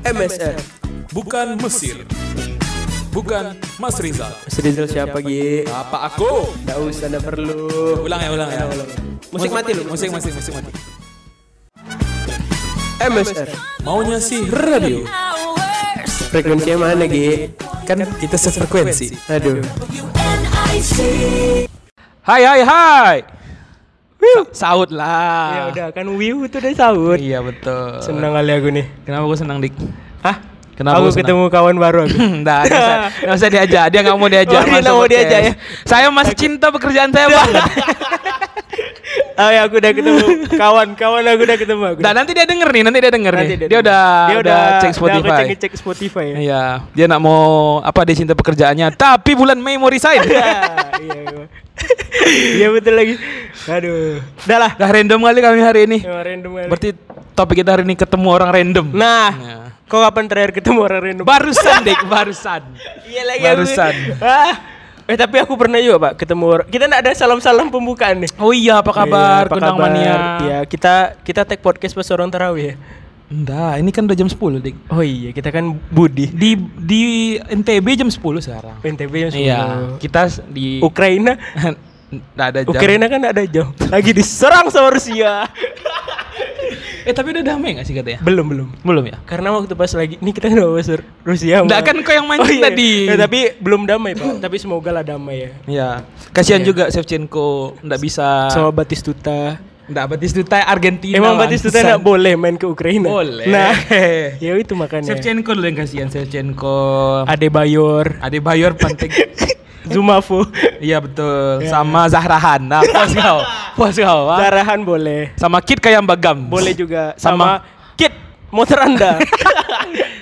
MSR. Bukan Mesir. Bukan Mas Rizal. Mas Rizal siapa Gi? Apa aku? Nggak usah, nggak perlu. Ulang ya, ulang ya. Musik mati lu. Musik, musik, musik mati. MSR. Maunya sih radio. Frekuensinya mana Gi? Kan kita sefrekuensi. Aduh. Hai, hai, hai. Sa- Saud lah. Ya udah kan Wiu itu udah sahur. Iya betul. Senang kali aku nih. Kenapa gue senang dik? Hah? Kenapa aku ketemu kawan baru aku. Nggak, nggak usah, nggak usah diajak. Dia nggak mau diajak. Oh, dia masuk nggak mau diajak ya? Saya masih cinta pekerjaan saya banget. Oh ya aku udah ketemu kawan, kawan aku udah ketemu aku. Nah nanti dia denger nih, nanti dia denger Nanti nih. Dia, udah, dia udah, cek Udah Spotify. aku cek, cek Spotify ya. Iya, dia nak mau apa dia cinta pekerjaannya, tapi bulan Mei mau resign. iya, iya. Iya betul lagi. Aduh. Udah lah. Dah random kali kami hari ini. Yang random kali. Berarti topik kita hari ini ketemu orang random. Nah, Ya. kau kapan terakhir ketemu orang random? Barusan dek, barusan. Iya lagi Barusan. Aku, ah. Eh tapi aku pernah juga pak ketemu. Kita nggak ada salam-salam pembukaan nih. Oh iya, apa kabar? Iya, apa Kundang kabar? mania. Iya kita kita tag podcast pas orang tarawih ya. Enggak, ini kan udah jam 10 dik. Oh iya kita kan Budi. Di di NTB jam 10 sekarang. NTB yang Iya, sepuluh. kita di Ukraina. Nggak ada jam. Ukraina kan ada jam. Lagi diserang sama Rusia. Eh tapi udah damai gak sih katanya? belum belum. Belum ya? Karena waktu pas lagi ini kita udah bahas Rusia. Nggak sama- kan kau yang mancing Oh, iya. tadi. Ya, tapi belum damai pak. tapi semoga lah damai ya. Iya. Kasihan Iya. juga Shevchenko nggak bisa. Sama Batistuta. Nggak Batistuta Argentina. Emang Batistuta bangsat. nggak boleh main ke Ukraina. Boleh. Nah, ya itu makanya. Shevchenko dulu yang kasihan Shevchenko. Adebayor, Ade Bayor penting. Zumafo, iya betul. Ya. Sama Zahrahan. Nah, puas kau. Puas kau. ah. Zarahan boleh. Sama Kit kayak Bagam. Boleh juga Sama- sama, Kit motor Anda.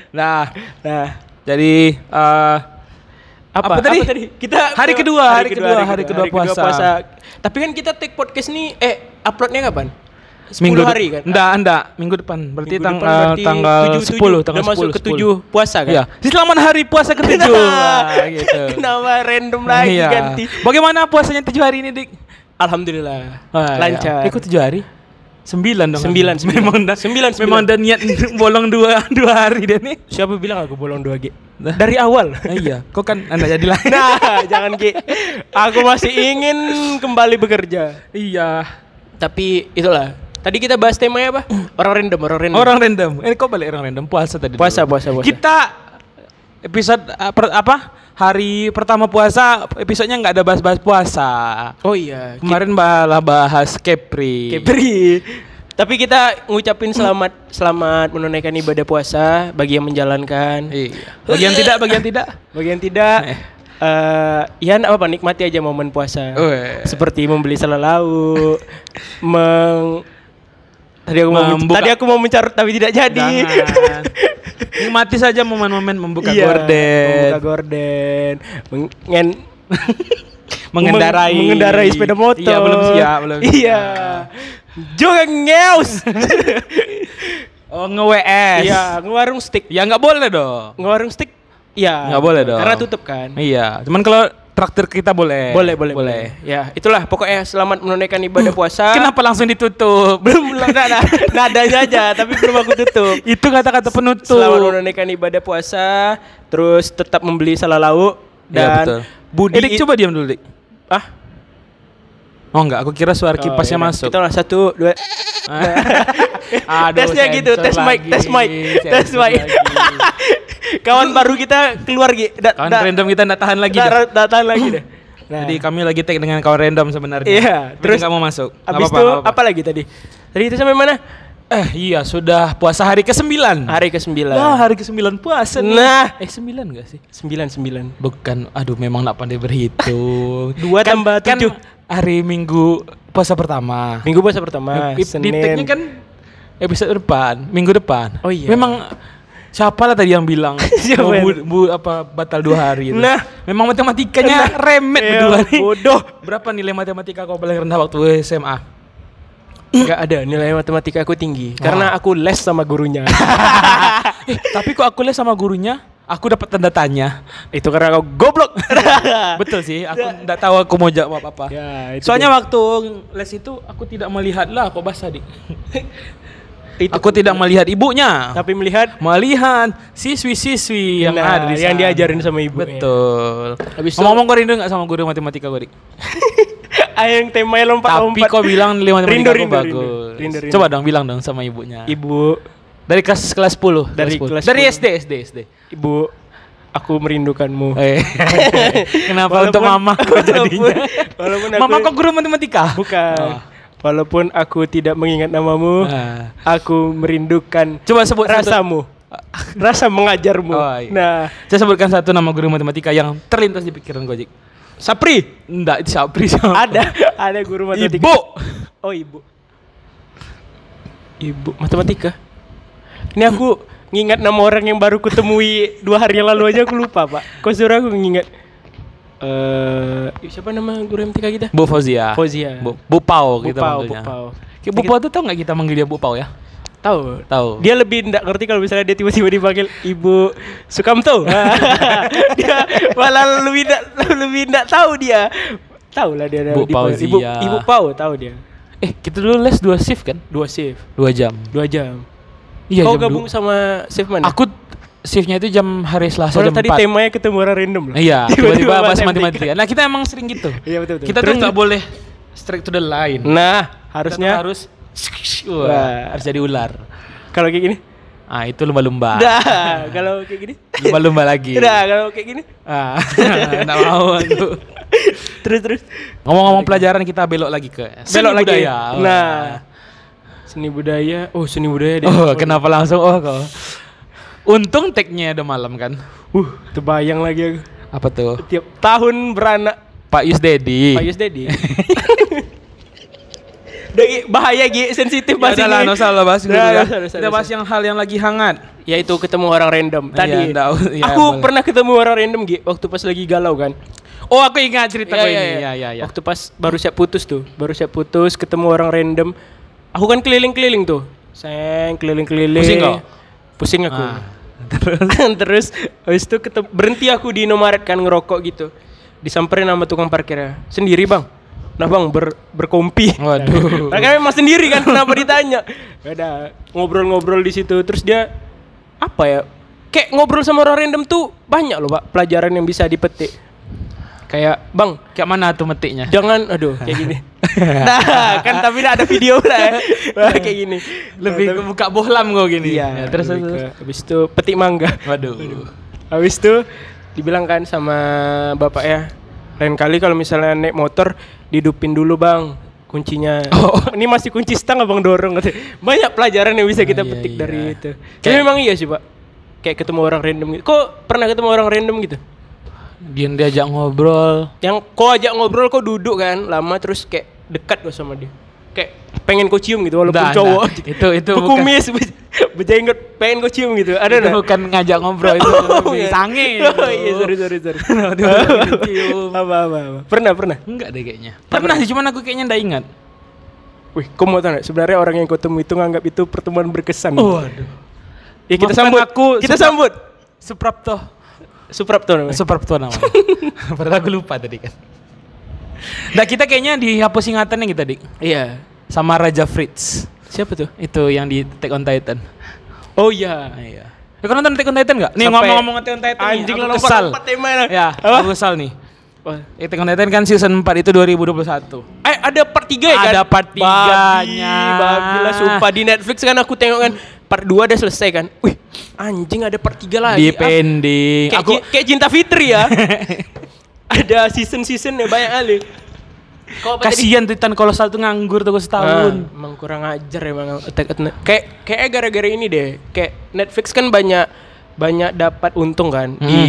Nah, nah, jadi eh apa, Apa tadi? Kita Hari kedua, hari kedua, hari kedua puasa. Tapi kan kita take podcast nih eh uploadnya kapan? Minggu 10 hari kan? Enggak, enggak, minggu depan. Berarti Minggu tang- depan eh, berarti tanggal 7, 10, 7. tanggal Udah masuk 10, ke 7 puasa kan? Iya. Selamat hari puasa ke-7. Wah, gitu. Kenapa random lagi Iya. ganti? Bagaimana puasanya 7 hari ini, Dik? Alhamdulillah. Wah, Lancar. Ya. Ikut 7 hari? 9 dong. Sembilan, sembilan. Memang dah, Sembilan, sembilan. Memang dah niat bolong 2 2 hari dia nih. Siapa bilang aku bolong 2 G? Dari awal. Nah, iya, kok kan anda jadi lah. Nah, jangan Ki. Aku masih ingin kembali bekerja. iya. Tapi itulah. Tadi kita bahas temanya apa? Orang random, orang random. Orang random. Eh, kok balik orang random? Puasa tadi. dulu. Puasa, puasa, puasa. Kita episode uh, per- apa? Hari pertama puasa episodenya nggak ada bahas-bahas puasa. Oh iya, Kemarin malah bahas Kepri. Kepri. Tapi kita ngucapin selamat selamat menunaikan ibadah puasa bagi yang menjalankan. Iya. Bagi yang tidak, bagi yang tidak. Bagi yang tidak Eh. eh ya enggak apa-apa nikmati aja momen puasa. Weh. Seperti membeli selalau, meng Tadi aku mau Membuka- tadi aku mau mencarut tapi tidak jadi. Nikmati saja momen-momen membuka Iya, gorden. Membuka gorden. Mengen mengendarai meng- mengendarai sepeda motor. Iya, belum siap, belum. Iya. Juga ngeus. Oh, nge-WS. Iya, ngewarung stick. Ya nggak boleh dong. Ngewarung stick? Iya. Nggak boleh dong. Karena tutup kan. Iya, cuman kalau traktir kita boleh. Boleh, boleh, boleh. Ya, itulah pokoknya selamat menunaikan ibadah puasa. Kenapa langsung ditutup? belum nada, nadanya aja, tapi belum aku tutup. Itu kata-kata penutup. Selamat menunaikan ibadah puasa, terus tetap membeli salah lauk Iya, dan betul. Budi Eh, Dik, coba diam dulu, Dik. ah Oh enggak, aku kira suara kipasnya Oh, iya, masuk. Kita lah satu dua. Aduh, Tesnya gitu, tes mic, tes mic, tes mic. Kawan baru kita keluar gitu. Kawan random kita enggak tahan lagi dah. Datang lagi deh. Nah, Jadi kami lagi tag dengan kawan random sebenarnya. Iya, Tapi terus nggak mau masuk. Nggak Habis itu nggak apa, lagi tadi? Tadi itu sampai mana? Eh iya sudah puasa hari ke-9. Hari ke-9. Nah, hari ke-9 puasa nih. Nah. eh 9 enggak sih? 9 9. Bukan, aduh memang nak pandai berhitung. Dua Kan- tambah kan tujuh. hari Minggu puasa pertama. Minggu puasa pertama, Di- di Senin. tag-nya kan episode depan, minggu depan. Oh iya. Memang siapa lah tadi yang bilang Siapa mau bu, bu- apa batal dua hari itu. Nah. memang matematikanya remet Ya, berdua nih. bodoh. Berapa nilai matematika kau paling rendah waktu SMA? Enggak ada nilai matematika aku tinggi karena aku les sama gurunya. Eh, tapi kok aku les sama gurunya, aku dapat tanda tanya. Itu karena kau goblok. Betul sih, aku enggak tahu aku mau jawab apa. ya, itu Soalnya dia. waktu les itu aku tidak melihat lah kok basah dik. Itu aku tidak melihat ibunya. tapi melihat Melihat siswi-siswi yang Nah, ada di yang sana. diajarin sama ibu. Betul. Habis Ngomong-ngomong kau rindu nggak sama guru matematika kau, Dik? yang temanya Tapi lompat-lompat. kau bilang nilai matematika Rindu, rindu, bagus. rindu, rindu, rindu. Coba dong bilang dong sama ibunya. Ibu, Dari kelas kelas 10. Dari 10. kelas Dari 10. SD, SD, SD. ibu, aku merindukanmu. Eh. Kenapa untuk mama kau jadinya? walaupun aku, Mama kau guru matematika? bukan. Oh. Walaupun aku tidak mengingat namamu, Ah. aku merindukan Coba sebut satu. rasamu. Rasa mengajarmu. Oh, iya. Nah, Saya sebutkan satu nama guru matematika yang terlintas di pikiran Gojek. Sapri. Enggak, itu Sapri siapa? Ada, ada guru matematika. Ibu. Oh, ibu. Ibu matematika. Ini aku ngingat nama orang yang baru kutemui dua hari yang lalu aja aku lupa, Pak. Kau suruh aku ngingat. Eh, siapa nama guru matematika kita? Bu Fauzia. Fauzia. Bu, Bu Pau Bu kita Pau, manggilnya. Bu Pau. Kayak Bu Pau tuh tau nggak kita manggil dia Bu Pau ya? Tahu. Tahu. Dia lebih ndak ngerti kalau misalnya dia tiba-tiba dipanggil Ibu Sukamto. dia malah lebih ndak lebih ndak tahu dia. Tahu lah dia Bu dipanggil- Ibu. Ibu Pau tahu dia. Eh, kita dulu les dua shift kan? Dua shift, Dua jam. dua jam. Iya, Kau jam gabung dua. sama shift mana? Aku shiftnya itu jam hari Selasa Soalnya jam tadi 4. temanya ketemu orang random lah. Iya, tiba-tiba bahas matematika. matematika. Nah, kita emang sering gitu. Iya betul betul. Kita Terus tuh nggak boleh straight to the line. Nah, harusnya harus Wah. Wah, harus jadi ular. kalau kayak gini. Ah, itu lumba-lumba. Dah, kalau kayak gini. Lumba-lumba lagi. Dah, kalau kayak gini. Ah, enggak mau aku. Terus terus. Ngomong-ngomong pelajaran kita belok lagi ke seni Belok lagi. budaya. Oh. Nah, seni budaya. Oh, seni budaya deh. Oh, kenapa langsung oh kau? Untung tag-nya udah malam kan. Uh, terbayang lagi aku. Apa tuh? Tiap tahun beranak Pak Yus Dedi. Pak Yus Dedi. Dari bahaya Gi, sensitif Ya bahas udahlah, ini. nggak usah lah bahas dulu ya. Kita bahas yang hal yang lagi hangat. Yaitu ketemu orang random. Tadi Iya, nggak- iya, aku boleh. pernah ketemu orang random Gi waktu pas lagi galau kan. Oh, aku ingat cerita Iya, kau iya, ini. iya. Ya, ya, ya. Waktu pas baru siap putus tuh, baru siap putus ketemu orang random. Aku kan keliling-keliling tuh. Seng keliling-keliling. Pusing kau? Pusing aku. Ah. Terus terus habis itu ketemu, berhenti aku di Indomaret kan ngerokok gitu. Disamperin sama tukang parkirnya. Sendiri, Bang. Nah, Bang, ber, berkompi. Waduh. Nah, kan memang sendiri kan kenapa ditanya? Beda ngobrol-ngobrol di situ terus dia apa ya? Kayak ngobrol sama orang random tuh banyak loh, Pak, pelajaran yang bisa dipetik. Kayak, Bang, Kayak mana tuh metiknya? jangan aduh kayak gini. nah, kan tapi ada video lah ya. Kayak gini. Lebih Nah, ke buka bohlam kau gini. Iya, Ya, terus terus. habis itu petik mangga. Waduh. Habis itu dibilang kan sama bapak ya, lain kali kalau misalnya naik motor didupin dulu bang kuncinya. Oh. Ini masih kunci stang abang dorong. Banyak pelajaran yang bisa kita iya, petik iya. dari itu. Kayak- memang iya sih pak. Kayak ketemu orang random gitu. Kok pernah ketemu orang random gitu? Dia diajak ngobrol. Yang kau ajak ngobrol kau duduk kan lama terus kayak dekat kau sama dia. Kayak pengen kau cium gitu walaupun Nggak, cowok. nggak. Itu- itu be- berjenggot pengen kau cium gitu. Ada itu nggak? bukan ngajak ngobrol itu lebih iya. sange. Oh iya sorry sorry sorry. Dicium. apa apa apa. Pernah pernah. Enggak deh kayaknya. Pernah sih, cuman aku kayaknya nggak ingat. Wih, kau mau nggak? Sebenarnya orang yang kau temui itu nganggap itu pertemuan berkesan. Waduh. Ya kita Maafkan sambut. aku, kita sambut. Suprapto. Suprapto namanya. Suprapto namanya. Padahal aku lupa tadi kan. Nah kita kayaknya dihapus ingatannya kita dik Iya. sama Raja Fritz Siapa tuh? itu yang di Attack on Titan. Oh iya. Iya. Ya, kau nonton Attack on Titan nggak? Nih ngomong-ngomong Attack on Titan Anjing nih, lo kesal. lompat lah. Ya, Apa? aku kesal nih. Wah. Attack on Titan kan season 4 itu 2021. Eh ada part 3 ya kan? Ada part tiganya. Babi, babi lah sumpah di Netflix kan aku tengok kan part 2 udah selesai kan. Wih, anjing ada part 3 lagi. Di Ah, pending. kayak, Aku kayak Cinta Fitri ya. ada season-seasonnya banyak kali. Kasihan Titan Kolosal tuh nganggur tuh setahun. Ah, emang kurang ajar emang Attack on. Kayak kayak gara-gara ini deh. Kayak Netflix kan banyak banyak dapat untung kan Hmm. di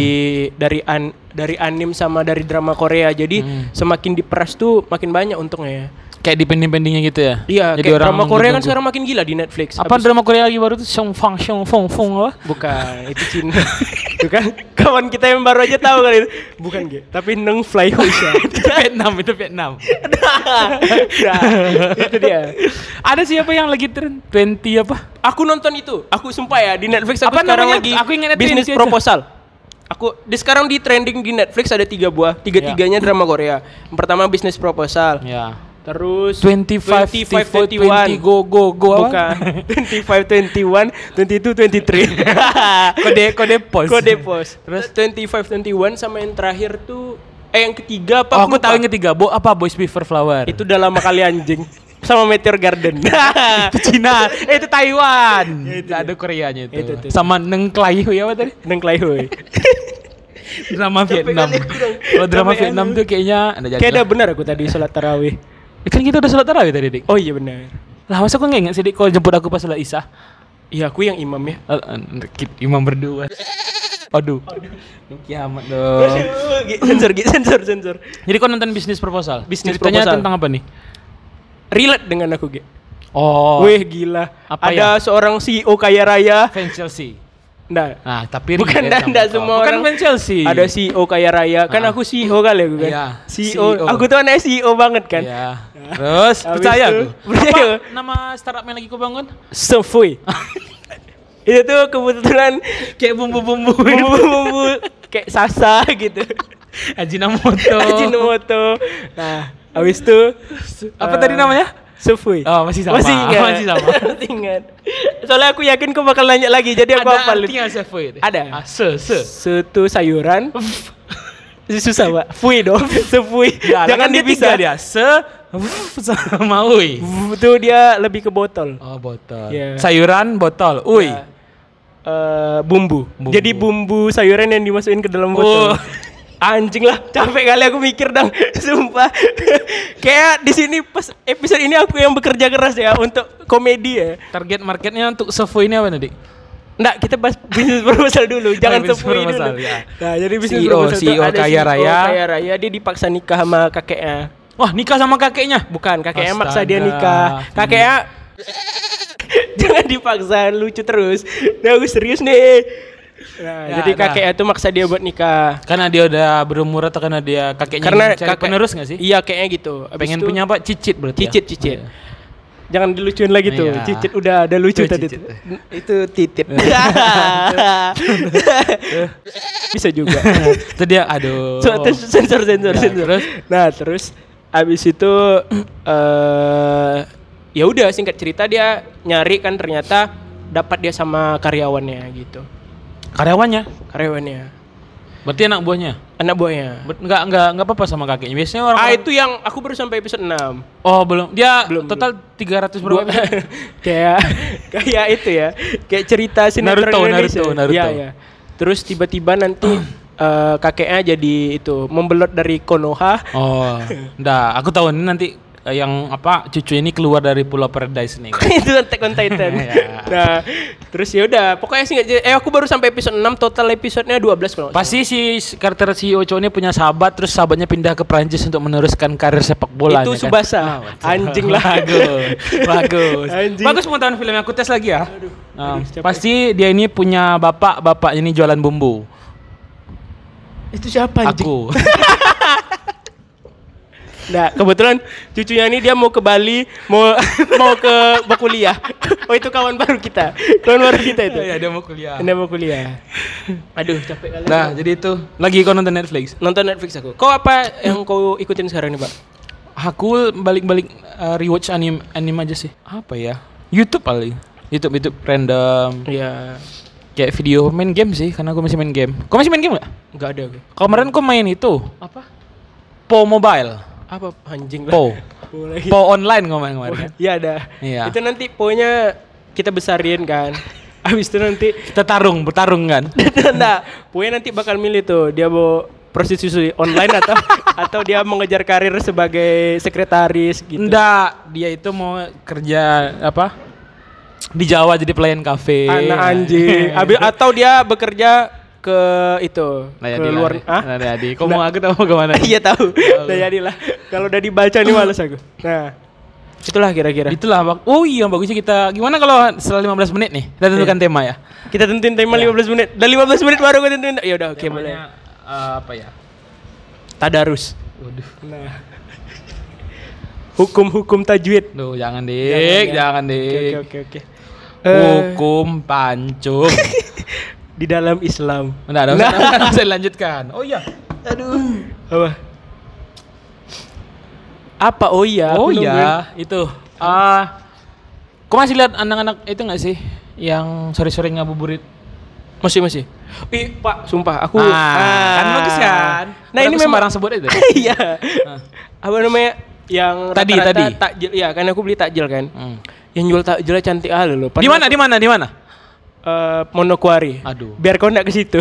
dari an dari anim sama dari drama Korea. Jadi Hmm. semakin diperas tuh makin banyak untungnya ya. Kayak di pending-pendingnya gitu ya. Iya, Jadi kayak drama Korea kan nunggu-nunggu. sekarang makin gila di Netflix. Apa Habis- drama Korea lagi baru tuh Song Fang Song Fong Fong apa? Bukan, itu Cina. itu kan kawan kita yang baru aja tahu kali itu. Bukan, Ge. Tapi Neng Fly Hosha. itu Vietnam, itu Vietnam. nah, itu dia. Ada siapa yang lagi tren 20 apa? Aku nonton itu. Aku sumpah ya di Netflix aku Apa sekarang namanya? lagi Aku ingatnya bisnis Trinity aja. proposal. Aku di sekarang di trending di Netflix ada tiga buah, tiga tiganya drama Korea. Yang pertama bisnis proposal. Ya. Terus 25 25 20 go go go? Bukan. 25 21 22 23. kode kode pos. Kode pos. Terus 25 21 sama yang terakhir tuh eh yang ketiga apa? Oh, aku tahu yang ketiga. Bo apa Boys Beaver Flower? Itu udah lama kali anjing. sama Meteor Garden. itu Cina. eh, itu Taiwan. Ya, itu ada Koreanya itu. Itu, itu. Sama Neng Klai ya apa tadi? Neng Klaihoy. Drama Vietnam. Kalau drama Vietnam tuh kayaknya ada jadi. Kayak ada benar aku tadi sholat tarawih. Ya kan kita udah sholat tarawih tadi, Dik. Oh iya benar. Lah, masa aku nggak ingat sih, Dik, kalau jemput aku pas sholat Isya? Iya aku yang imam ya. Imam berdua. Aduh. Kiamat dong. sensor, Gi, sensor, sensor. Jadi kau nonton bisnis proposal? Bisnis Ceritanya proposal. tentang apa nih? Relate dengan aku, Ge. Oh, Wih gila. Apa Ada ya? seorang CEO kaya raya. fans Chelsea. Nah, Nah, tapi Bukan dan enggak semua Bukan orang. fans Chelsea. Ada CEO kaya raya. Kan Ah. aku CEO kali aku kan. Iya, CEO. CEO. Aku tuh anak CEO banget kan. Iya. Terus Habis percaya aku. percaya. Apa nama startup yang lagi kau bangun? Sefui. Itu tuh kebetulan Kayak bumbu-bumbu. bumbu-bumbu kayak sasa gitu. Ajinomoto. Ajinomoto. Nah, habis itu Apa eh, tadi namanya? Sefui. Oh, masih sama. Masih ingat. Masih sama. Masih ingat. Soalnya aku yakin kau bakal nanya lagi, jadi aku Ada hafal. artinya Sefui. Ada. Ah, se se. Setu sayuran. Susah, Pak. Fui dong. Sefui. Ya, Jangan kan dipisah. dia. Se sama ui. Itu dia lebih ke botol. Oh, botol. Iya. Sayuran, botol. Ui. Ya. Eh, bumbu. Bumbu. Jadi bumbu sayuran yang dimasukin ke dalam Oh. Anjing lah, capek kali aku mikir dong, sumpah. Kayak di sini pas episode ini aku yang bekerja keras ya untuk komedi ya. Target marketnya untuk Sefui ini apa nih, Dik? Nggak, kita bahas bisnis proposal dulu, jangan bisnis sepui dulu. ya. Nah, jadi bisnis CEO, proposal CEO ada kaya CEO raya. kaya raya, dia dipaksa nikah sama kakeknya. Wah, nikah sama kakeknya. Bukan, kakeknya maksa Astaga. dia nikah. Kakeknya jangan dipaksa, lucu terus. Nah, aku serius nih. Nah, Ya, jadi nah. kakeknya tuh maksa dia buat nikah. Karena dia udah berumur atau karena dia kakeknya Karena cari kakek penerus gak sih? Iya, kayaknya gitu. Abis Pengen itu- punya apa? Cicit berarti. cicit, ya? cicit. Iya. Jangan dilucuin lagi tuh. Iya. Cicit udah ada lucu Itu tadi. cicit. tuh. Itu titit. Bisa juga. Itu dia aduh. So, terus sensor sensor Ya, sensor. terus? Nah, terus abis itu eh ya udah singkat cerita dia nyari kan ternyata dapat dia sama karyawannya gitu. Karyawannya. Karyawannya. Berarti anak buahnya. Anak buahnya. Ber- Enggak enggak enggak apa-apa sama kakeknya. Biasanya orang Ah itu yang aku baru sampai episode 6 Oh, belum. Dia Belum, total 300 Gua- berapa? kayak kayak itu ya kayak cerita sinetron Naruto, Indonesia. Naruto, Naruto. Iya, iya. terus tiba-tiba nanti eh, kakeknya jadi itu membelot dari Konoha Oh, enggak. Aku tahu ini nanti eh, yang apa cucu ini keluar dari Pulau Paradise nih. kan. itu Attack on Titan Iya. nah terus ya udah pokoknya sih eh aku baru sampai episode 6 total episodenya 12 kalau. Pasti si karakter CEO cowok ini punya sahabat terus sahabatnya pindah ke Prancis untuk meneruskan karir sepak bola. Itu Tsubasa. Anjing lah. Bagus. bagus. Anjing. Bagus pengetahuan film aku tes lagi ya. Nah, aduh, pasti dia ini punya bapak, bapak ini jualan bumbu. itu siapa anjing Aku. Nah, kebetulan cucunya ini dia mau ke Bali, mau mau ke berkuliah. Oh, itu kawan baru kita. Kawan baru kita itu. Iya, dia mau kuliah. Dia mau kuliah. Aduh, capek kali. Nah, jadi itu lagi kau nonton Netflix. Nonton Netflix aku. Kau apa yang kau ikutin sekarang nih, Pak? Aku balik-balik uh, rewatch anime anime aja sih. Apa ya? YouTube paling. YouTube YouTube random. Iya. Kayak video main game sih, karena aku masih main game. Kau masih main game nggak? Enggak ada aku. Kemarin kau main itu Apa? Po Mobile. Apa anjing lah. Po. Po lagi. Po online main kemarin kan? Iya ada. Iya. Itu nanti poinnya kita besarin kan. Habis itu nanti Kita tarung, bertarung kan? nah, poinnya nanti bakal milih tuh dia mau prostitusi online atau atau dia mengejar karir sebagai sekretaris gitu. Enggak, dia itu mau kerja apa? Di Jawa jadi pelayan kafe. Anak anjing. Habis atau dia bekerja ke itu Nah, ke luar lah. ah? Nah, jadi. Kau mau aku tahu ke mana? Iya tahu. Nah jadilah. Kalau udah dibaca nih males aku. Nah, itulah kira-kira. Itulah. Oh iya bagusnya kita gimana kalau setelah 15 menit nih kita tentukan Iya. tema ya. Kita tentuin tema 15 menit. Dan 15 menit baru gue tentuin. Ya udah oke boleh. Temanya, eh, apa ya? Tadarus. Waduh. Nah. Hukum-hukum tajwid. Duh, jangan dik, jangan, Oke dik. oke oke oke. Eh, Hukum pancung. di dalam Islam. Enggak, enggak usah, enggak usah dilanjutkan. Oh iya. Aduh. Apa? Apa? Oh iya. oh iya, itu. Ah, kau masih lihat anak-anak itu nggak sih yang sore-sore ngabuburit? Masih masih. Ih, Pak, sumpah aku Ah, kan bagus kan? Nah, ini memang sembarang sebut itu. Iya. Apa namanya? Yang Tadi, rata-rata tadi. takjil. Iya, kan aku beli takjil kan. Hmm. Yang jual takjilnya cantik hal loh. Di mana? Di mana? Di mana? Eh, Monokuari. Aduh. Biar kau nggak ke situ.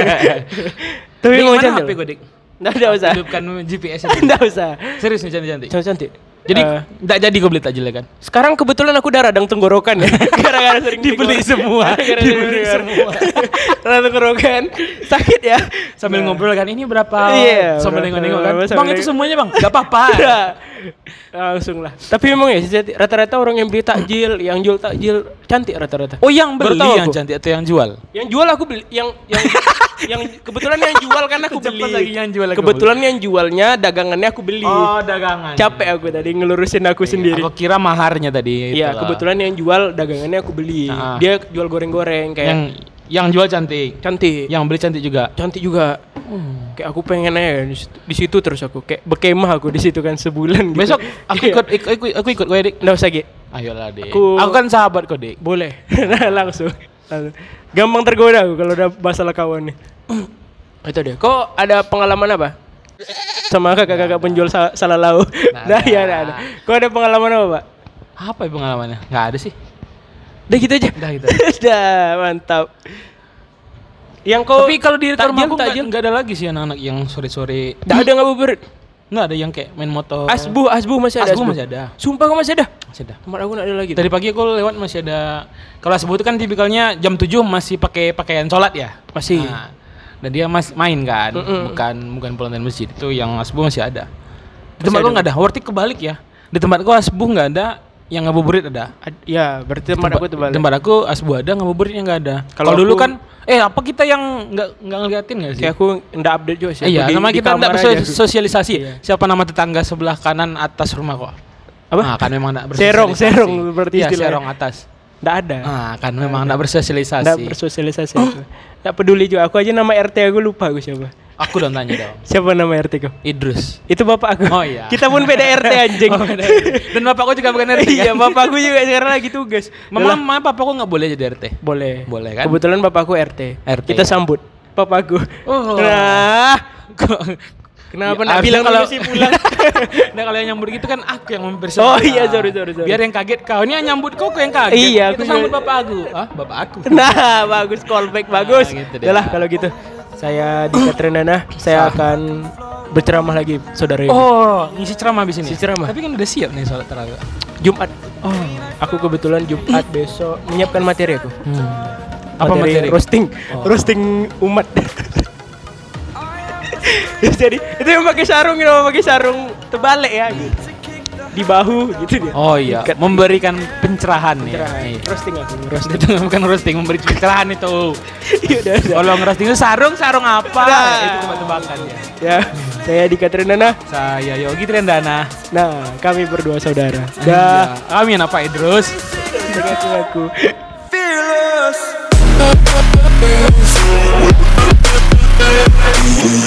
Tapi mau cantik. HP gue, Dik? Nggak, nggak usah. Hidupkan GPS itu. Nggak usah. Serius nih cantik-cantik. Cantik cantik. Jadi Eh, nggak jadi gue beli takjilnya kan? sekarang kebetulan aku udah radang tenggorokan ya. Gara-gara sering Dibeli semua. Gara-gara Dibeli semua. radang tenggorokan. Sakit ya. Sambil Nah. ngobrol kan ini berapa? Iya, Sambil nengok-nengok kan. Bang itu semuanya bang. Gak apa-apa. Langsung lah. Tapi memang ya rata-rata orang yang beli takjil, yang jual takjil cantik rata-rata. Oh yang beli yang aku. cantik atau yang jual? Yang jual aku beli, yang yang yang kebetulan yang jual kan aku beli. lagi yang jual aku kebetulan yang jualnya dagangannya aku beli. Oh dagangan. Capek aku tadi ngelurusin aku sendiri. Aku kira maharnya tadi. Iya, itulah. kebetulan yang jual dagangannya aku beli. Ah. Dia jual goreng-goreng kayak yang yang jual cantik. cantik. Yang beli cantik juga. cantik juga. Kayak aku pengen aja di situ, terus aku kayak berkemah aku di situ kan sebulan gitu. Besok aku Iya. ikut ik- aku, aku ikut gue dik. Nggak usah, Gi. Ayolah dik. Aku- Aku, kan sahabat kau dik. Boleh. Nah, langsung. Langsung. Gampang tergoda aku kalau udah masalah kawan nih. Itu dia. Kok ada pengalaman apa? Sama kakak-kakak penjual sa salah lau. Nah, ada. ya ada, ada. Kok ada pengalaman apa, Pak? Apa ya pengalamannya? Nggak ada sih. Udah gitu aja. Udah gitu. Udah, mantap. Yang kau Tapi kalau di takjil, rumahku nggak takjil. nggak ada lagi sih anak-anak yang sore-sore. Nggak ada ngabuburit. Nggak ada yang kayak main motor. Asbu, asbu masih ada. Asbu masih ada. Sumpah kau masih ada. Masih ada. Tempat aku nggak ada lagi. Tadi pagi aku lewat masih ada. Kalau asbu itu kan tipikalnya jam 7 masih pakai pakaian sholat ya. Masih. Nah, dan dia masih main kan, Mm-mm. bukan bukan pelontar masjid itu yang asbu masih ada. Di tempat ada. gua nggak ada. Wartik kebalik ya. Di tempat gua asbu nggak ada, yang ngabuburit ada. Ad- ya, berarti tempat aku terbalik. Tempat aku asbu ada, ngabuburitnya nggak ada. Kalau dulu kan, eh apa kita yang nggak nggak ngeliatin nggak sih? Kayak aku nggak update juga sih. Eh, iya, di kita kamar nggak aja. bersosialisasi. Iya. Siapa nama tetangga sebelah kanan atas rumah kok? Apa? Ah, kan memang nggak Serong, bersosialisasi. serong berarti Iya, istilahnya. serong atas. Nggak ada. Ah, kan memang nggak bersosialisasi. Nggak bersosialisasi. aku. Nggak peduli juga. Aku aja nama RT aku lupa aku siapa. Aku dong tanya dong. Siapa nama RT kau? Idrus. Itu bapak aku. Oh, iya. Kita pun beda RT anjing. Oh, beda. Dan bapakku juga bukan RT Iya, kan? bapakku juga sekarang lagi tugas. Mama, mama papaku nggak boleh jadi RT. boleh. Boleh kan? Kebetulan bapakku RT. RT. Kita sambut bapakku. Oh. Nah, kenapa nggak harusnya bilang kalau- sih pulang? nah kalau yang nyambut gitu kan aku yang mempersiapkan. Oh, iya, sorry, sorry, sorry. Biar yang kaget kau. Ini yang nyambut kau, kau yang kaget. Iya, aku sambut juga- bapak aku. Ah, bapak aku. Nah, bagus callback bagus. gitu deh. Yalah kalau gitu. Saya di Katrinana, saya akan berceramah lagi saudara ini. Oh, ngisi ceramah habis ini. Ngisi ceramah. Tapi kan udah siap nih sholat tarawih. Jumat. Oh. Aku kebetulan Jumat besok menyiapkan materi aku. Hmm. Apa materi? Roasting, Oh. roasting umat. Jadi itu yang pakai sarung, yang pakai sarung terbalik ya. gitu. Di bahu gitu dia. Oh iya, Ikat. memberikan pencerahan nih. Cerah. Iya. Roasting aku, roasting. Itu bukan roasting, memberi pencerahan itu. Iya udah, udah. Kalau ngerosting itu sarung, sarung apa? Nah. Itu tebak-tebakan ya. Ya, saya di Katrinana. Saya Yogi Trendana. Nah, kami berdua saudara. Ya. Dah. Amin apa Idrus? Mengaku aku. Girls.